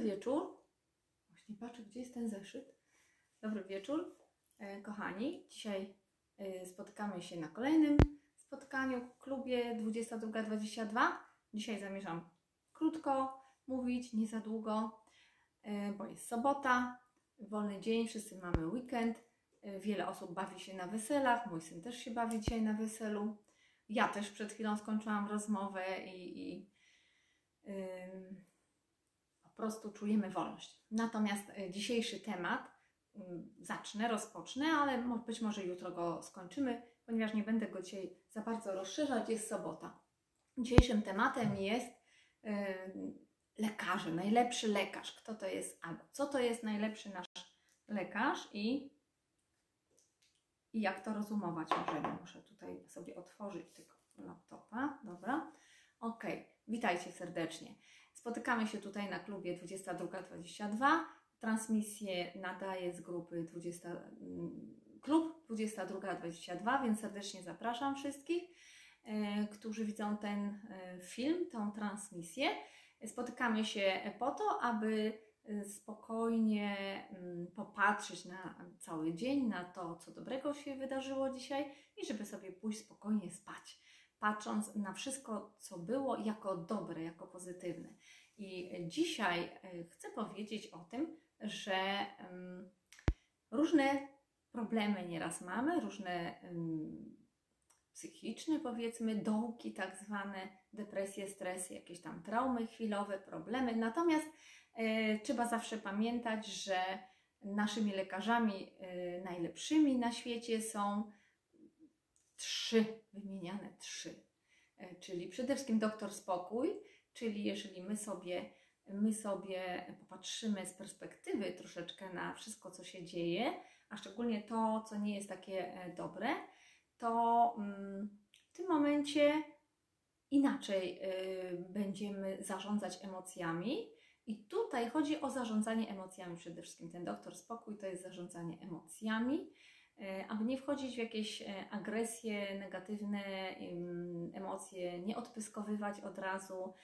wieczór. Właśnie patrzę, gdzie jest ten zeszyt. Dobry wieczór, e, kochani. Dzisiaj e, spotykamy się na kolejnym spotkaniu w klubie 22.22. Dzisiaj zamierzam krótko mówić, nie za długo, e, bo jest sobota, wolny dzień, wszyscy mamy weekend. Wiele osób bawi się na weselach, mój syn też się bawi dzisiaj na weselu. Ja też przed chwilą skończyłam rozmowę i, i po prostu czujemy wolność. Natomiast e, dzisiejszy temat ym, zacznę, rozpocznę, ale być może jutro go skończymy, ponieważ nie będę go dzisiaj za bardzo rozszerzać, jest sobota. Dzisiejszym tematem jest ym, lekarze, najlepszy lekarz. Kto to jest albo co to jest najlepszy nasz lekarz i, i jak to rozumować możemy. Muszę tutaj sobie otworzyć tego laptopa. Dobra. Ok, witajcie serdecznie. Spotykamy się tutaj na klubie 22.22. Transmisję nadaje z grupy 20, mm, klub 22.22, więc serdecznie zapraszam wszystkich, e, którzy widzą ten e, film, tą transmisję. Spotykamy się po to, aby e, spokojnie mm, popatrzeć na cały dzień, na to, co dobrego się wydarzyło dzisiaj i żeby sobie pójść spokojnie spać patrząc na wszystko, co było, jako dobre, jako pozytywne. I dzisiaj e, chcę powiedzieć o tym, że różne problemy nieraz mamy, różne psychiczne, powiedzmy, dołki, tak zwane, depresje, stresy, jakieś tam traumy chwilowe, problemy. Natomiast e, trzeba zawsze pamiętać, że naszymi lekarzami e, najlepszymi na świecie są trzy, wymieniane trzy. E, Czyli przede wszystkim doktor spokój, czyli jeżeli my sobie, my sobie popatrzymy z perspektywy troszeczkę na wszystko, co się dzieje, a szczególnie to, co nie jest takie e, dobre, to mm, w tym momencie inaczej y, będziemy zarządzać emocjami. I tutaj chodzi o zarządzanie emocjami przede wszystkim. Ten doktor spokój to jest zarządzanie emocjami, e, aby nie wchodzić w jakieś e, agresje, negatywne em, emocje, nie odpyskowywać od razu,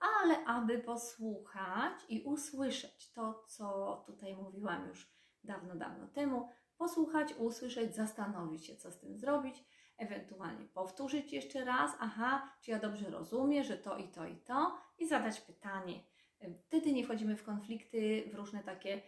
ale aby posłuchać i usłyszeć to, co tutaj mówiłam już dawno, dawno temu. Posłuchać, usłyszeć, zastanowić się, co z tym zrobić, ewentualnie powtórzyć jeszcze raz, aha, czy ja dobrze rozumiem, że to i to i to, i zadać pytanie. Wtedy nie wchodzimy w konflikty, w różne takie e,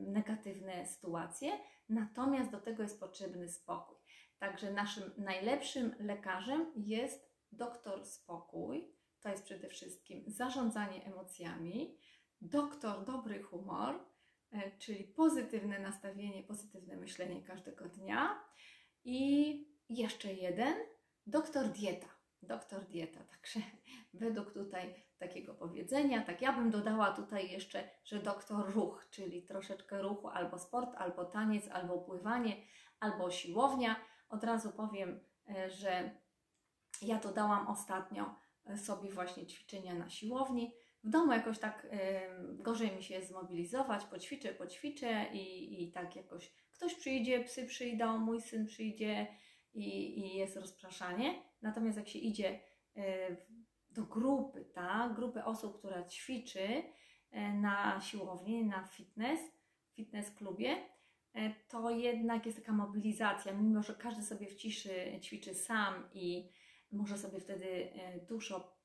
negatywne sytuacje, natomiast do tego jest potrzebny spokój. Także naszym najlepszym lekarzem jest doktor spokój, to jest przede wszystkim zarządzanie emocjami, doktor dobry humor, e, czyli pozytywne nastawienie, pozytywne myślenie każdego dnia i jeszcze jeden, doktor dieta. Doktor dieta, także według tutaj takiego powiedzenia, tak ja bym dodała tutaj jeszcze, że doktor ruch, czyli troszeczkę ruchu, albo sport, albo taniec, albo pływanie, albo siłownia. Od razu powiem, e, że ja dodałam ostatnio e, sobie właśnie ćwiczenia na siłowni. W domu jakoś tak em, gorzej mi się zmobilizować, poćwiczę, poćwiczę i, i tak jakoś ktoś przyjdzie, psy przyjdą, mój syn przyjdzie i, i jest rozpraszanie. Natomiast jak się idzie w- do grupy, tak, grupy osób, która ćwiczy e, na siłowni, na fitness, fitness klubie, e, to jednak jest taka mobilizacja, mimo że każdy sobie w ciszy ćwiczy sam i może sobie wtedy e, dużo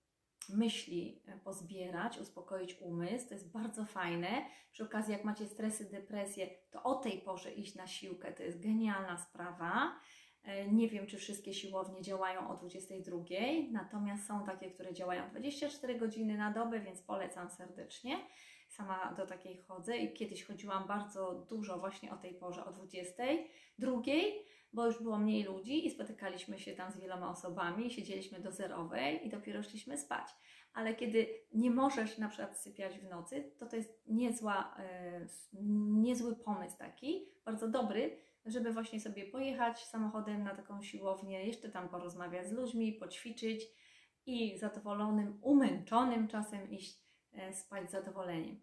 myśli pozbierać, uspokoić umysł. To jest bardzo fajne. Przy okazji, jak macie stresy, depresję, to o tej porze iść na siłkę to jest genialna sprawa. E, Nie wiem, czy wszystkie siłownie działają o 22, natomiast są takie, które działają 24 godziny na dobę, więc polecam serdecznie. Sama do takiej chodzę i kiedyś chodziłam bardzo dużo właśnie o tej porze, o 22, bo już było mniej ludzi i spotykaliśmy się tam z wieloma osobami, siedzieliśmy do zerowej i dopiero szliśmy spać. Ale kiedy nie możesz na przykład sypiać w nocy, to to jest niezła, e, niezły pomysł taki, bardzo dobry, żeby właśnie sobie pojechać samochodem na taką siłownię, jeszcze tam porozmawiać z ludźmi, poćwiczyć i zadowolonym, umęczonym czasem iść e, spać z zadowoleniem.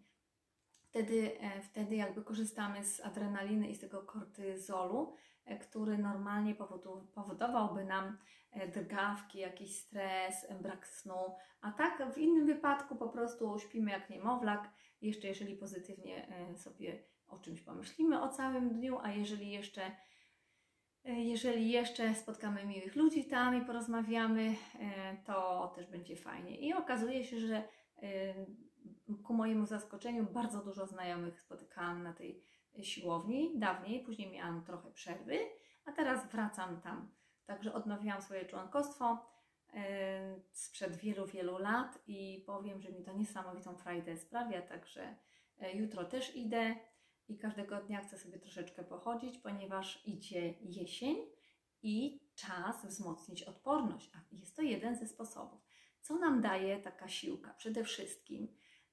Wtedy, e, wtedy jakby korzystamy z adrenaliny i z tego kortyzolu, e, który normalnie powodowałby nam drgawki, jakiś stres, brak snu, a tak w innym wypadku po prostu śpimy jak niemowlak, jeszcze jeżeli pozytywnie sobie o czymś pomyślimy o całym dniu, a jeżeli jeszcze e, jeżeli jeszcze spotkamy miłych ludzi tam i porozmawiamy, e, to też będzie fajnie. I okazuje się, że e, ku mojemu zaskoczeniu bardzo dużo znajomych spotykałam na tej siłowni dawniej, później miałam trochę przerwy, a teraz wracam tam. Także odnowiłam swoje członkostwo sprzed wielu, wielu lat i powiem, że mi to niesamowitą frajdę sprawia, także jutro też idę i każdego dnia chcę sobie troszeczkę pochodzić, ponieważ idzie jesień i czas wzmocnić odporność, a jest to jeden ze sposobów. Co nam daje taka siłka? Przede wszystkim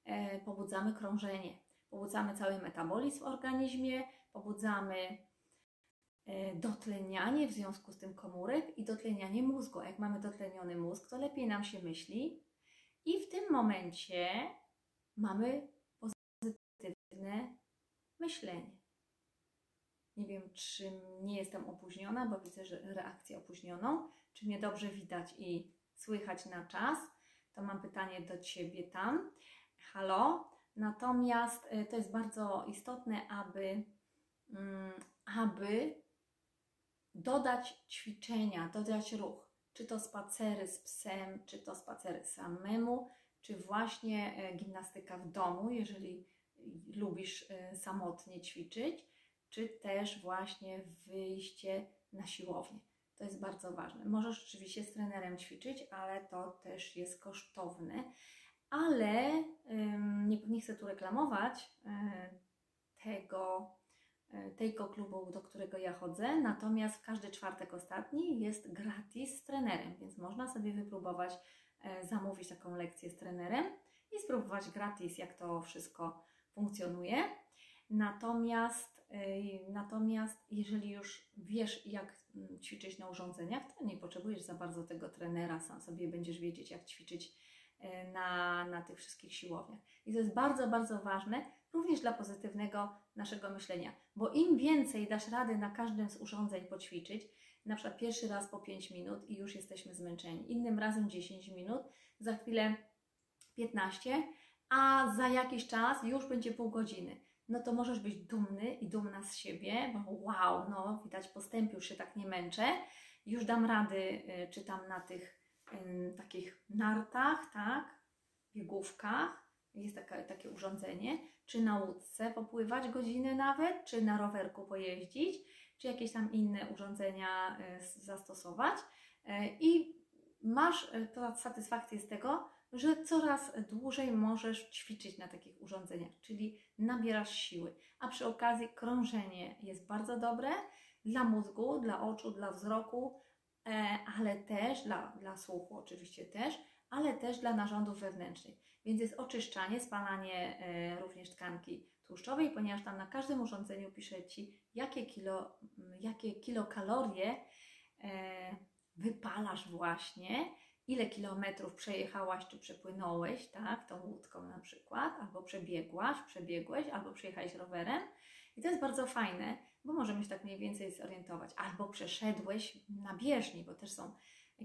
e, pobudzamy krążenie, pobudzamy cały metabolizm w organizmie, pobudzamy e, dotlenianie w związku z tym komórek i dotlenianie mózgu. Jak mamy dotleniony mózg, to lepiej nam się myśli i w tym momencie mamy pozytywne myślenie. Nie wiem, czy nie jestem opóźniona, bo widzę, że reakcję opóźnioną. Czy mnie dobrze widać i słychać na czas? To mam pytanie do Ciebie tam. Halo? Natomiast y, to jest bardzo istotne, aby, mm, aby dodać ćwiczenia, dodać ruch. Czy to spacery z psem, czy to spacery samemu, czy właśnie e, gimnastyka w domu, jeżeli lubisz e, samotnie ćwiczyć, czy też właśnie wyjście na siłownię. To jest bardzo ważne. Możesz oczywiście z trenerem ćwiczyć, ale to też jest kosztowne. Ale nie, nie chcę tu reklamować y, tego, y, tego klubu, do którego ja chodzę, natomiast w każdy czwartek ostatni jest gratis z trenerem, więc można sobie wypróbować, y, zamówić taką lekcję z trenerem i spróbować gratis, jak to wszystko funkcjonuje. Natomiast, y, natomiast jeżeli już wiesz, jak mm, ćwiczyć na urządzeniach, to nie potrzebujesz za bardzo tego trenera, sam sobie będziesz wiedzieć, jak ćwiczyć y, na, na tych wszystkich siłowniach. I to jest bardzo, bardzo ważne, również dla pozytywnego naszego myślenia, bo im więcej dasz rady na każdym z urządzeń poćwiczyć, na przykład pierwszy raz po 5 minut i już jesteśmy zmęczeni, innym razem 10 minut, za chwilę 15, a za jakiś czas już będzie pół godziny. No to możesz być dumny i dumna z siebie, bo wow, no widać postęp, już się tak nie męczę, już dam rady, y, czy tam na tych takich nartach, tak, biegówkach, jest taka, takie urządzenie, czy na łódce popływać godzinę nawet, czy na rowerku pojeździć, czy jakieś tam inne urządzenia y, zastosować. Y, i masz satysfakcję z tego, że coraz dłużej możesz ćwiczyć na takich urządzeniach, czyli nabierasz siły. A przy okazji krążenie jest bardzo dobre dla mózgu, dla oczu, dla wzroku, e, ale też dla, dla słuchu oczywiście też, ale też dla narządów wewnętrznych. Więc jest oczyszczanie, spalanie e, również tkanki tłuszczowej, ponieważ tam na każdym urządzeniu pisze Ci, jakie, kilo, jakie kilokalorie e, wypalasz właśnie ile kilometrów przejechałaś czy przepłynąłeś, tak, tą łódką na przykład, albo przebiegłaś, przebiegłeś, albo przejechałeś rowerem. I to jest bardzo fajne, bo możemy się tak mniej więcej zorientować. Albo przeszedłeś na bieżni, bo też są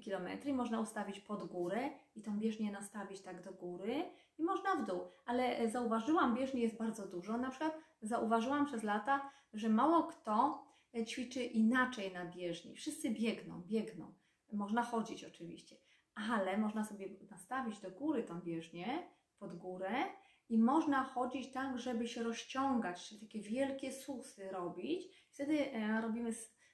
kilometry i można ustawić pod górę i tą bieżnię nastawić tak do góry i można w dół. Ale zauważyłam, bieżni jest bardzo dużo. Na przykład zauważyłam przez lata, że mało kto ćwiczy inaczej na bieżni. Wszyscy biegną, biegną. Można chodzić oczywiście ale można sobie nastawić do góry tą bieżnię, pod górę i można chodzić tak, żeby się rozciągać, czyli takie wielkie susy robić. Wtedy e, robimy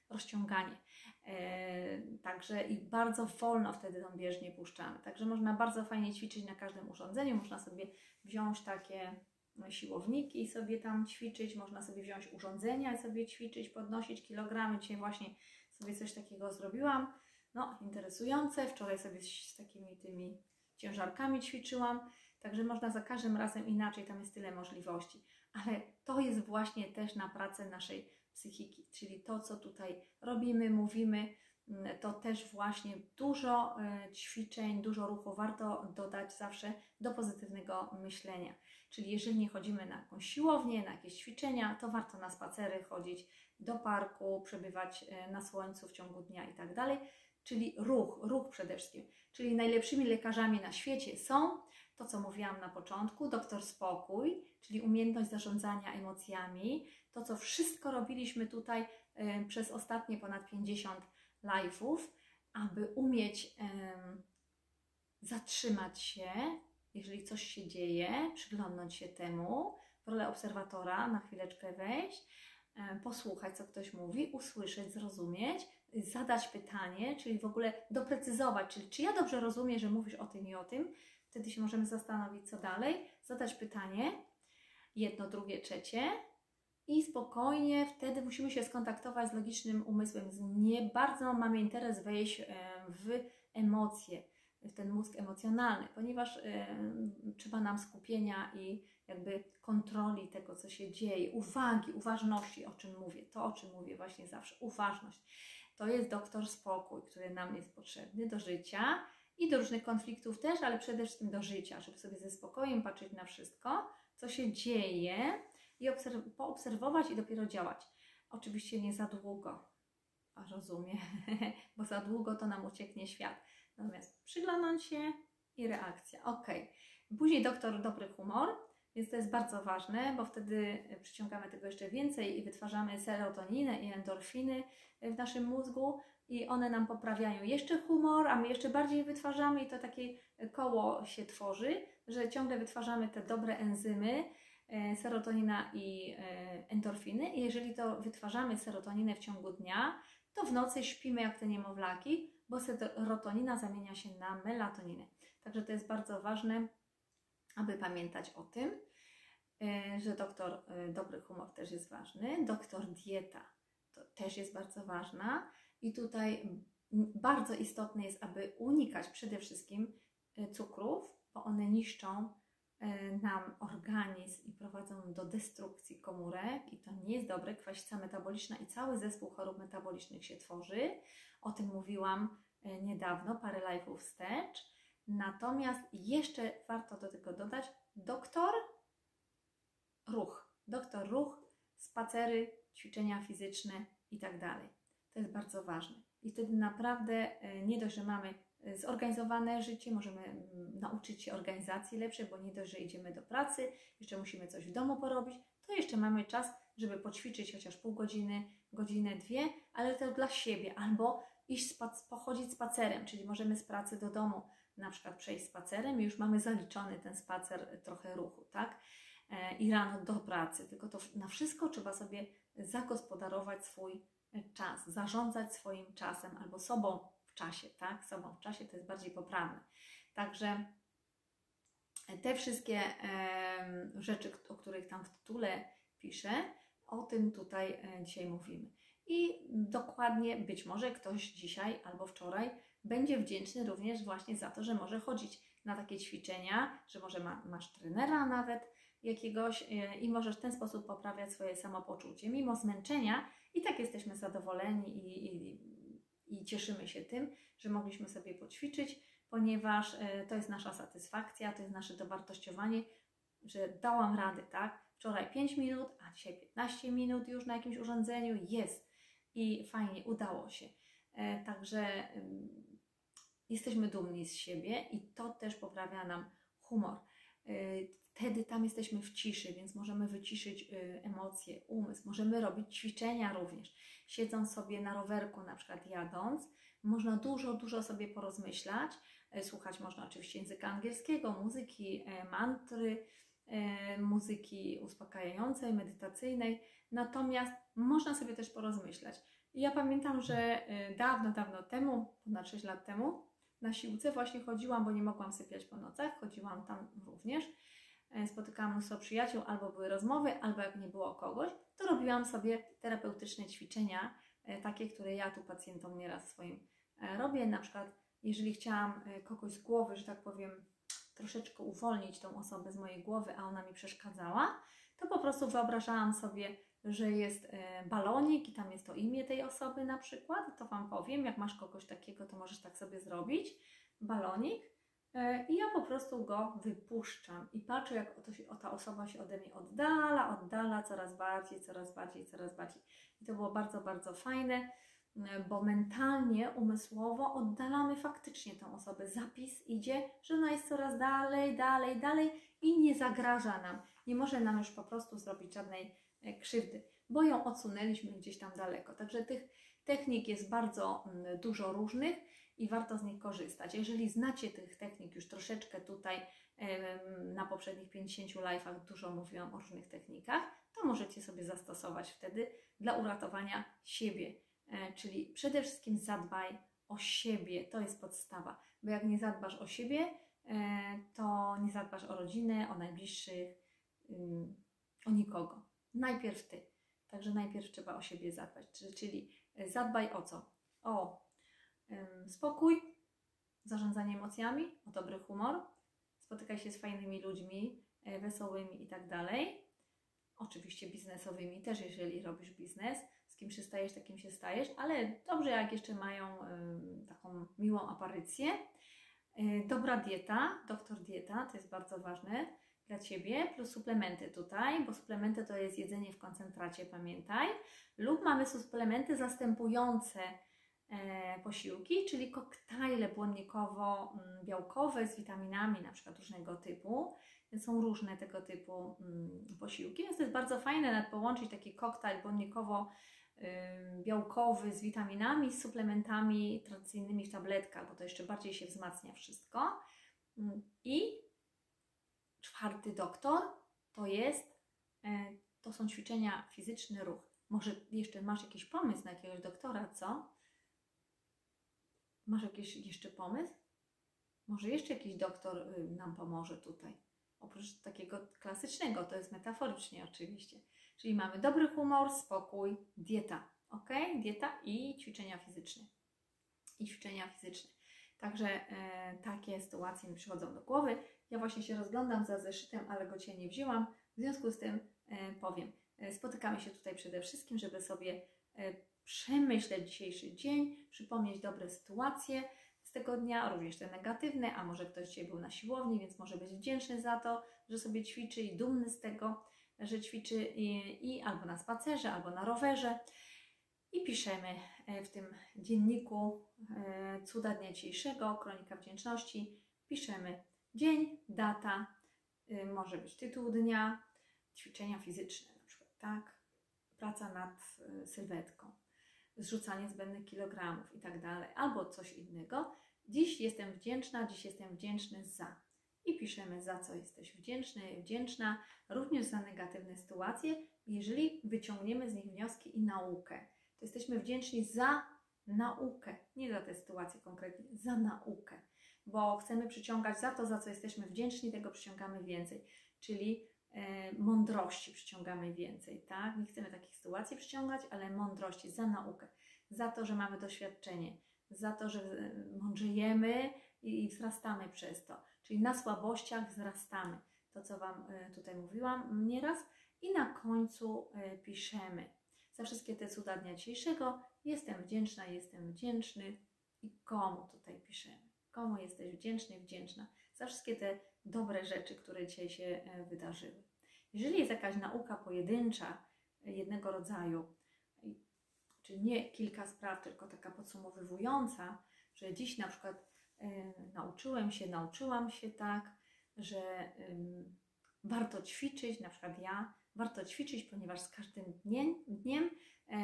rozciąganie. E, także i bardzo wolno wtedy tą bieżnię puszczamy. Także można bardzo fajnie ćwiczyć na każdym urządzeniu. Można sobie wziąć takie siłowniki i sobie tam ćwiczyć. Można sobie wziąć urządzenia i sobie ćwiczyć, podnosić kilogramy. Dzisiaj właśnie sobie coś takiego zrobiłam no, interesujące. Wczoraj sobie z takimi tymi ciężarkami ćwiczyłam, także można za każdym razem inaczej, tam jest tyle możliwości. Ale to jest właśnie też na pracę naszej psychiki, czyli to, co tutaj robimy, mówimy, mm, to też właśnie dużo e, ćwiczeń, dużo ruchu warto dodać zawsze do pozytywnego myślenia. Czyli jeżeli nie chodzimy na jakąś siłownię, na jakieś ćwiczenia, to warto na spacery chodzić do parku, przebywać e, na słońcu w ciągu dnia i tak dalej. Czyli ruch, ruch przede wszystkim. Czyli najlepszymi lekarzami na świecie są to, co mówiłam na początku, doktor spokój, czyli umiejętność zarządzania emocjami, to, co wszystko robiliśmy tutaj y, przez ostatnie ponad 50 live'ów, aby umieć y, zatrzymać się, jeżeli coś się dzieje, przyglądnąć się temu, w rolę obserwatora na chwileczkę wejść, y, posłuchać, co ktoś mówi, usłyszeć, zrozumieć, zadać pytanie, czyli w ogóle doprecyzować, czyli czy ja dobrze rozumiem, że mówisz o tym i o tym, Wtedy się możemy zastanowić, co dalej, zadać pytanie, jedno, drugie, trzecie i spokojnie wtedy musimy się skontaktować z logicznym umysłem. Nie bardzo mamy interes wejść w emocje, w ten mózg emocjonalny, ponieważ trzeba nam skupienia i jakby kontroli tego, co się dzieje, uwagi, uważności, o czym mówię, to o czym mówię właśnie zawsze, uważność. To jest doktor spokój, który nam jest potrzebny do życia i do różnych konfliktów też, ale przede wszystkim do życia, żeby sobie ze spokojem patrzeć na wszystko, co się dzieje i obserw- poobserwować i dopiero działać. Oczywiście nie za długo, a rozumiem, bo za długo to nam ucieknie świat. Natomiast przyglądnąć się i reakcja. Ok. Później doktor dobry humor, więc to jest bardzo ważne, bo wtedy przyciągamy tego jeszcze więcej i wytwarzamy serotoninę i endorfiny w naszym mózgu, i one nam poprawiają jeszcze humor, a my jeszcze bardziej wytwarzamy i to takie koło się tworzy, że ciągle wytwarzamy te dobre enzymy, e, serotonina i e, endorfiny. I jeżeli to wytwarzamy serotoninę w ciągu dnia, to w nocy śpimy jak te niemowlaki, bo serotonina zamienia się na melatoninę. Także to jest bardzo ważne, aby pamiętać o tym, e, że doktor dobry humor też jest ważny, doktor dieta to też jest bardzo ważna i tutaj bardzo istotne jest, aby unikać przede wszystkim e, cukrów, bo one niszczą e, nam organizm i prowadzą do destrukcji komórek i to nie jest dobre. Kwasica metaboliczna i cały zespół chorób metabolicznych się tworzy. O tym mówiłam e, niedawno, parę live'ów wstecz. Natomiast jeszcze warto do tego dodać doktor ruch. Doktor ruch, spacery, ćwiczenia fizyczne i tak. To jest bardzo ważne. I wtedy naprawdę e, nie dość, że mamy e, zorganizowane życie, możemy nauczyć się organizacji lepszej, bo nie dość, że idziemy do pracy, jeszcze musimy coś w domu porobić, to jeszcze mamy czas, żeby poćwiczyć chociaż pół godziny, godzinę, dwie, ale to dla siebie, albo iść spac pochodzić spacerem, czyli możemy z pracy do domu na przykład przejść spacerem i już mamy zaliczony ten spacer e, trochę ruchu, tak? I rano do pracy, tylko to na wszystko trzeba sobie zagospodarować swój czas, zarządzać swoim czasem albo sobą w czasie, tak? Sobą w czasie to jest bardziej poprawne. Także te wszystkie e, rzeczy, o których tam w tytule piszę, o tym tutaj e, dzisiaj mówimy. I dokładnie być może ktoś dzisiaj albo wczoraj będzie wdzięczny również właśnie za to, że może chodzić na takie ćwiczenia, że może ma, masz trenera nawet jakiegoś e, i możesz w ten sposób poprawiać swoje samopoczucie. Mimo zmęczenia i tak jesteśmy zadowoleni i, i, i cieszymy się tym, że mogliśmy sobie poćwiczyć, ponieważ e, to jest nasza satysfakcja, to jest nasze dowartościowanie, że dałam radę, tak? Wczoraj 5 minut, a dzisiaj 15 minut już na jakimś urządzeniu jest i fajnie, udało się. E, także jesteśmy dumni z siebie i to też poprawia nam humor. E, wtedy tam jesteśmy w ciszy, więc możemy wyciszyć y, emocje, umysł. Możemy robić ćwiczenia również. Siedząc sobie na rowerku, na przykład jadąc, można dużo, dużo sobie porozmyślać. Y, słuchać można oczywiście języka angielskiego, muzyki, y, mantry, muzyki uspokajającej, medytacyjnej. Natomiast można sobie też porozmyślać. Ja pamiętam, że dawno, dawno temu, ponad 6 lat temu, na siłce właśnie chodziłam, bo nie mogłam sypiać po nocach, chodziłam tam również E, spotykałam mnóstwo przyjaciół, albo były rozmowy, albo jak nie było kogoś, to robiłam sobie terapeutyczne ćwiczenia, e, takie, które ja tu pacjentom nieraz swoim e, robię. Na przykład, jeżeli chciałam kogoś z głowy, że tak powiem, troszeczkę uwolnić tą osobę z mojej głowy, a ona mi przeszkadzała, to po prostu wyobrażałam sobie że jest e, balonik i tam jest to imię tej osoby na przykład, to Wam powiem, jak masz kogoś takiego, to możesz tak sobie zrobić, balonik e, i ja po prostu go wypuszczam i patrzę, jak się, ta osoba się ode mnie oddala, oddala coraz bardziej, coraz bardziej, coraz bardziej. I to było bardzo, bardzo fajne, bo mentalnie, umysłowo oddalamy faktycznie tą osobę. Zapis idzie, że ona jest coraz dalej, dalej, dalej i nie zagraża nam. Nie może nam już po prostu zrobić żadnej E, krzywdy, bo ją odsunęliśmy gdzieś tam daleko. Także tych technik jest bardzo mm, dużo różnych i warto z nich korzystać. Jeżeli znacie tych technik już troszeczkę tutaj na poprzednich 50 live'ach dużo mówiłam o różnych technikach, to możecie sobie zastosować wtedy dla uratowania siebie. E, czyli przede wszystkim zadbaj o siebie, to jest podstawa, bo jak nie zadbasz o siebie, e, to nie zadbasz o rodzinę, o najbliższych, o nikogo. Najpierw ty. Także najpierw trzeba o siebie zadbać. Czyli e, zadbaj o co? O spokój, zarządzanie emocjami, o dobry humor, spotykaj się z fajnymi ludźmi, e, wesołymi i tak dalej. Oczywiście biznesowymi też, jeżeli robisz biznes. Z kim się stajesz, takim się stajesz, ale dobrze, jak jeszcze mają taką miłą aparycję. E, dobra dieta, doktor dieta, to jest bardzo ważne dla Ciebie, plus suplementy tutaj, bo suplementy to jest jedzenie w koncentracie, pamiętaj, lub mamy suplementy zastępujące e, posiłki, czyli koktajle błonnikowo-białkowe z witaminami na przykład różnego typu. Są różne tego typu mm, posiłki, więc to jest bardzo fajne nawet połączyć taki koktajl błonnikowo białkowy z witaminami, z suplementami tradycyjnymi w tabletkach, bo to jeszcze bardziej się wzmacnia wszystko. Mm, I czwarty doktor to jest, e, to są ćwiczenia fizyczny ruch. Może jeszcze masz jakiś pomysł na jakiegoś doktora, co? Masz jakiś jeszcze pomysł? Może jeszcze jakiś doktor y, nam pomoże tutaj. Oprócz takiego klasycznego, to jest metaforycznie oczywiście. Czyli mamy dobry humor, spokój, dieta. Ok? Dieta i ćwiczenia fizyczne. I ćwiczenia fizyczne. Także e, takie sytuacje mi przychodzą do głowy. Ja właśnie się rozglądam za zeszytem, ale go Cię nie wzięłam. W związku z tym e, powiem. E, spotykamy się tutaj przede wszystkim, żeby sobie e, przemyśleć dzisiejszy dzień, przypomnieć dobre sytuacje z tego dnia, również te negatywne, a może ktoś dzisiaj był na siłowni, więc może być wdzięczny za to, że sobie ćwiczy i dumny z tego, że ćwiczy i, i albo na spacerze, albo na rowerze. I piszemy w tym dzienniku Cuda Dnia Dzisiejszego, Kronika Wdzięczności, piszemy dzień, data, y, może być tytuł dnia, ćwiczenia fizyczne na przykład, tak? Praca nad sylwetką, zrzucanie zbędnych kilogramów i tak dalej, albo coś innego. Dziś jestem wdzięczna, dziś jestem wdzięczny za. I piszemy, za co jesteś wdzięczny, wdzięczna, również za negatywne sytuacje, jeżeli wyciągniemy z nich wnioski i naukę. To jesteśmy wdzięczni za naukę, nie za tę sytuację konkretnie, za naukę bo chcemy przyciągać za to, za co jesteśmy wdzięczni, tego przyciągamy więcej, czyli e, mądrości przyciągamy więcej, tak? Nie chcemy takich sytuacji przyciągać, ale mądrości za naukę, za to, że mamy doświadczenie, za to, że e, mądrzejemy i, i wzrastamy przez to, czyli na słabościach wzrastamy. To, co Wam e, tutaj mówiłam nieraz. I na końcu piszemy za wszystkie te cuda dnia dzisiejszego. Jestem wdzięczna, jestem wdzięczny. I komu tutaj piszemy? Komu jesteś wdzięczny, wdzięczna za wszystkie te dobre rzeczy, które dzisiaj się e, wydarzyły. Jeżeli jest jakaś nauka pojedyncza, e, jednego rodzaju, czyli nie kilka spraw, tylko taka podsumowywująca, że dziś na przykład y, nauczyłem się, nauczyłam się tak, że y, warto ćwiczyć, na przykład ja, warto ćwiczyć, ponieważ z każdym dniem, dniem y,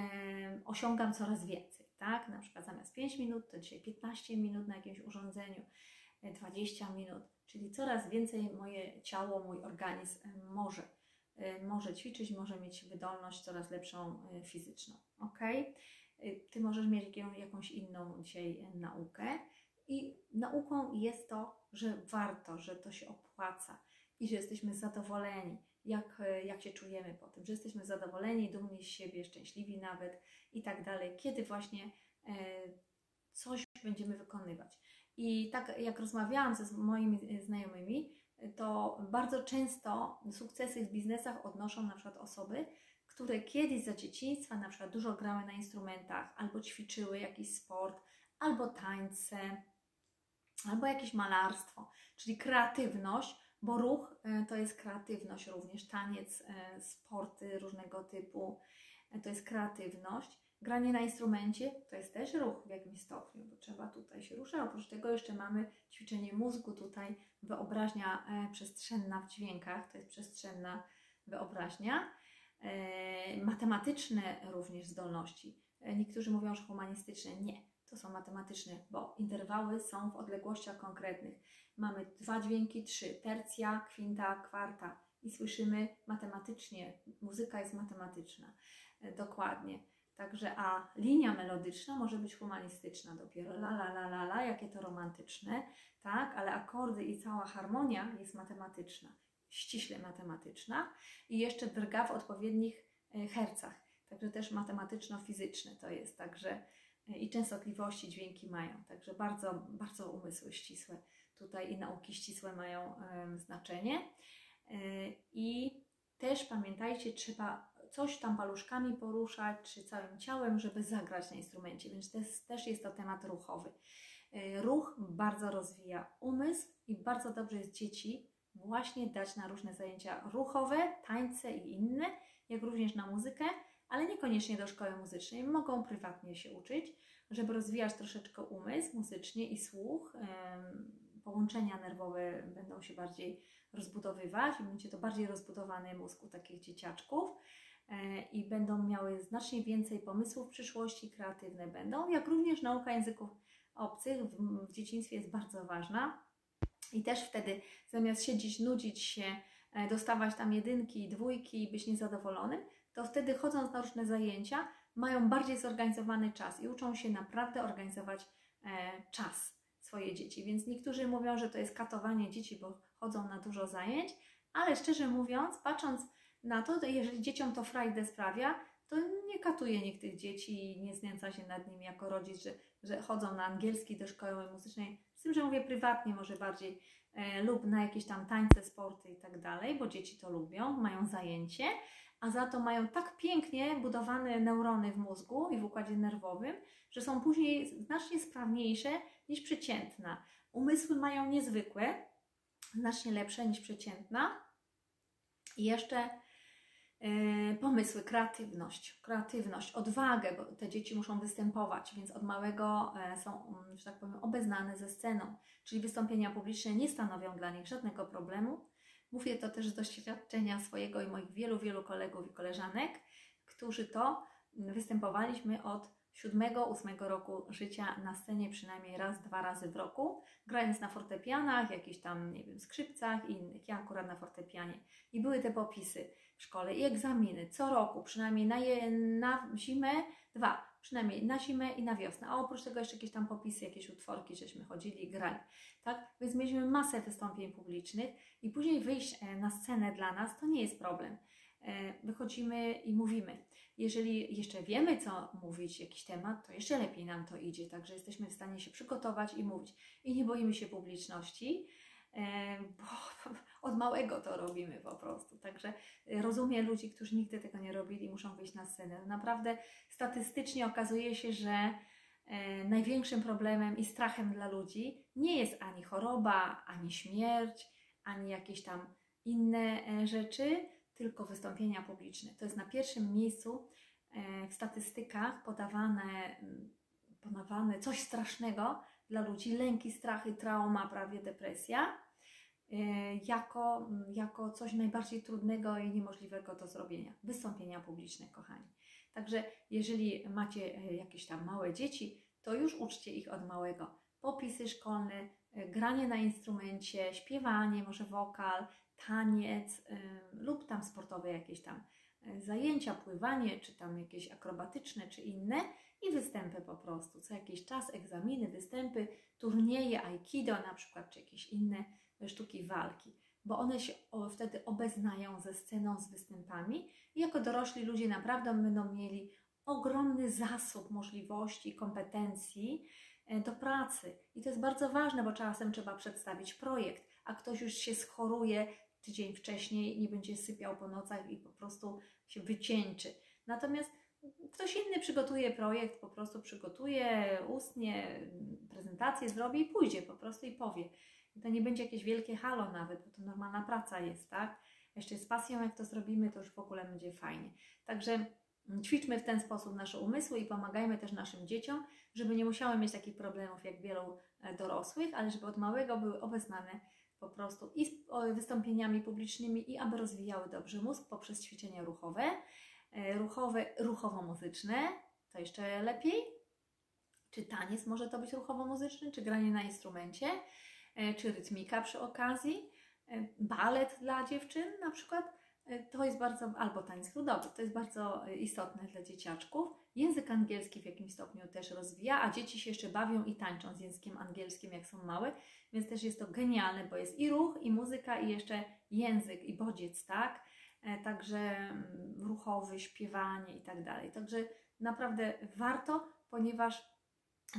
osiągam coraz więcej tak? Na przykład zamiast 5 minut, to dzisiaj 15 minut na jakimś urządzeniu, 20 e, minut, czyli coraz więcej moje ciało, mój organizm e, może, e, może ćwiczyć, może mieć wydolność coraz lepszą fizyczną, ok? Ty możesz mieć jakąś inną dzisiaj naukę i nauką jest to, że warto, że to się opłaca i że jesteśmy zadowoleni, jak, jak się czujemy po tym, że jesteśmy zadowoleni, dumni z siebie, szczęśliwi nawet i tak dalej, kiedy właśnie e, coś będziemy wykonywać. I tak jak rozmawiałam ze moimi znajomymi, to bardzo często sukcesy w biznesach odnoszą na przykład osoby, które kiedyś za dzieciństwa na przykład dużo grały na instrumentach, albo ćwiczyły jakiś sport, albo tańce, albo jakieś malarstwo, czyli kreatywność, bo ruch e, to jest kreatywność również, taniec, e, sporty różnego typu, e, to jest kreatywność. Granie na instrumencie to jest też ruch w jakimś stopniu, bo trzeba tutaj się ruszać. Oprócz tego jeszcze mamy ćwiczenie mózgu, tutaj wyobraźnia przestrzenna w dźwiękach, to jest przestrzenna wyobraźnia. Matematyczne również zdolności. Niektórzy mówią, że humanistyczne. Nie, to są matematyczne, bo interwały są w odległościach konkretnych. Mamy dwa dźwięki, trzy, tercja, kwinta, kwarta. I słyszymy matematycznie, muzyka jest matematyczna, e, dokładnie. Także a linia melodyczna może być humanistyczna dopiero, la la la la la, jakie to romantyczne, tak, ale akordy i cała harmonia jest matematyczna, ściśle matematyczna. I jeszcze drga w odpowiednich e, hercach, także też matematyczno-fizyczne to jest, także i częstotliwości dźwięki mają. Także bardzo, bardzo umysły ścisłe tutaj i nauki ścisłe mają znaczenie. Yy, I też pamiętajcie, trzeba coś tam paluszkami poruszać, czy całym ciałem, żeby zagrać na instrumencie, więc też, jest to temat ruchowy. Yy, ruch bardzo rozwija umysł i bardzo dobrze jest dzieci właśnie dać na różne zajęcia ruchowe, tańce i inne, jak również na muzykę, ale niekoniecznie do szkoły muzycznej. Mogą prywatnie się uczyć, żeby rozwijać troszeczkę umysł muzycznie i słuch. Połączenia nerwowe będą się bardziej rozbudowywać będzie to bardziej rozbudowany mózg u takich dzieciaczków e, i będą miały znacznie więcej pomysłów w przyszłości, kreatywne będą, jak również nauka języków obcych w, w dzieciństwie jest bardzo ważna. I też wtedy zamiast siedzieć, nudzić się, e, dostawać tam jedynki, dwójki i być niezadowolonym, to wtedy chodząc na różne zajęcia, mają bardziej zorganizowany czas i uczą się naprawdę organizować e, czas swoje dzieci. Więc niektórzy mówią, że to jest katowanie dzieci, bo chodzą na dużo zajęć, ale szczerze mówiąc, patrząc na to, jeżeli dzieciom to frajdę sprawia, to nie katuje nikt tych dzieci i nie znęca się nad nimi jako rodzic, że, że chodzą na angielski do szkoły muzycznej. Z tym, że mówię prywatnie może bardziej e, lub na jakieś tam tańce, sporty i tak dalej, bo dzieci to lubią, mają zajęcie, a za to mają tak pięknie budowane neurony w mózgu i w układzie nerwowym, że są później znacznie sprawniejsze niż przeciętna. Umysły mają niezwykłe, znacznie lepsze niż przeciętna. I jeszcze yy, pomysły, kreatywność, kreatywność, odwagę, bo te dzieci muszą występować, więc od małego yy, są, że tak powiem, obeznane ze sceną, czyli wystąpienia publiczne nie stanowią dla nich żadnego problemu Mówię to też z doświadczenia swojego i moich wielu, wielu kolegów i koleżanek, którzy to występowaliśmy od 7-8 roku życia na scenie przynajmniej raz, dwa razy w roku, grając na fortepianach, jakichś tam, nie wiem, skrzypcach i innych. Ja akurat na fortepianie. I były te popisy w szkole i egzaminy co roku, przynajmniej na, je, na zimę dwa, przynajmniej na zimę i na wiosnę. A oprócz tego jeszcze jakieś tam popisy, jakieś utworki, żeśmy chodzili i grali. Tak? Więc mieliśmy masę wystąpień publicznych i później wyjść e, na scenę dla nas to nie jest problem. E, wychodzimy i mówimy. Jeżeli jeszcze wiemy, co mówić, jakiś temat, to jeszcze lepiej nam to idzie. Także jesteśmy w stanie się przygotować i mówić. I nie boimy się publiczności, bo od małego to robimy po prostu. Także rozumiem ludzi, którzy nigdy tego nie robili, muszą wyjść na scenę. Naprawdę statystycznie okazuje się, że największym problemem i strachem dla ludzi nie jest ani choroba, ani śmierć, ani jakieś tam inne e, rzeczy, tylko wystąpienia publiczne. To jest na pierwszym miejscu e, w statystykach podawane, podawane coś strasznego dla ludzi, lęki, strachy, trauma, prawie depresja, e, jako, jako coś najbardziej trudnego i niemożliwego do zrobienia. Wystąpienia publiczne, kochani. Także jeżeli macie jakieś tam małe dzieci, to już uczcie ich od małego. Popisy szkolne, E, granie na instrumencie, śpiewanie, może wokal, taniec lub tam sportowe jakieś tam zajęcia, pływanie, czy tam jakieś akrobatyczne, czy inne i występy po prostu. Co jakiś czas egzaminy, występy, turnieje, aikido na przykład, czy jakieś inne sztuki walki, bo one się wtedy obeznają ze sceną, z występami i jako dorośli ludzie naprawdę będą mieli ogromny zasób możliwości, kompetencji, E, do pracy. I to jest bardzo ważne, bo czasem trzeba przedstawić projekt, a ktoś już się schoruje, tydzień wcześniej, nie będzie sypiał po nocach i po prostu się wycieńczy. Natomiast ktoś inny przygotuje projekt, po prostu przygotuje ustnie, prezentację zrobi i pójdzie po prostu i powie. To nie będzie jakieś wielkie halo nawet, bo to normalna praca jest, tak? Jeszcze z pasją, jak to zrobimy, to już w ogóle będzie fajnie. Także mm, ćwiczmy w ten sposób nasze umysły i pomagajmy też naszym dzieciom, żeby nie musiały mieć takich problemów jak wielu e, dorosłych, ale żeby od małego były obeznane po prostu i z wystąpieniami publicznymi i aby rozwijały dobrze mózg poprzez ćwiczenia ruchowe, e, ruchowe, ruchowo-muzyczne, to jeszcze lepiej. Czy taniec może to być ruchowo-muzyczny, czy granie na instrumencie, czy rytmika przy okazji, e, balet dla dziewczyn na przykład. E, To jest bardzo, albo tańc ludowy, to jest bardzo e, istotne dla dzieciaczków. Język angielski w jakimś stopniu też rozwija, a dzieci się jeszcze bawią i tańczą z językiem angielskim, jak są małe, więc też jest to genialne, bo jest i ruch, i muzyka, i jeszcze język, i bodziec, tak? E, Także mm, ruchowy, śpiewanie i tak dalej. Także naprawdę warto, ponieważ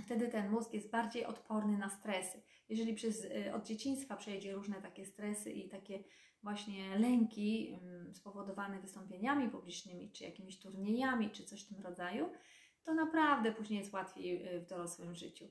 wtedy ten mózg jest bardziej odporny na stresy. Jeżeli przez, y, od dzieciństwa przejdzie różne takie stresy i takie właśnie lęki ym, spowodowane wystąpieniami publicznymi, czy jakimiś turniejami, czy coś w tym rodzaju, to naprawdę później jest łatwiej y, w dorosłym życiu.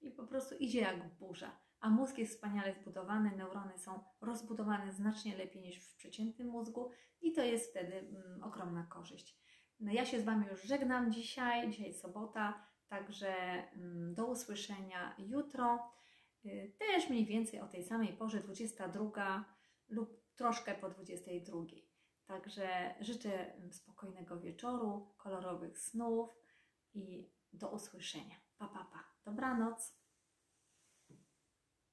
I po prostu idzie jak burza. A mózg jest wspaniale zbudowany, neurony są rozbudowane znacznie lepiej niż w przeciętnym mózgu i to jest wtedy mm, ogromna korzyść. No ja się z Wami już żegnam dzisiaj, dzisiaj jest sobota, także mm, do usłyszenia jutro. Y, Też mniej więcej o tej samej porze, 22 lub troszkę po 22. Także życzę mm, spokojnego wieczoru, kolorowych snów i do usłyszenia. Pa, pa, pa. Dobranoc.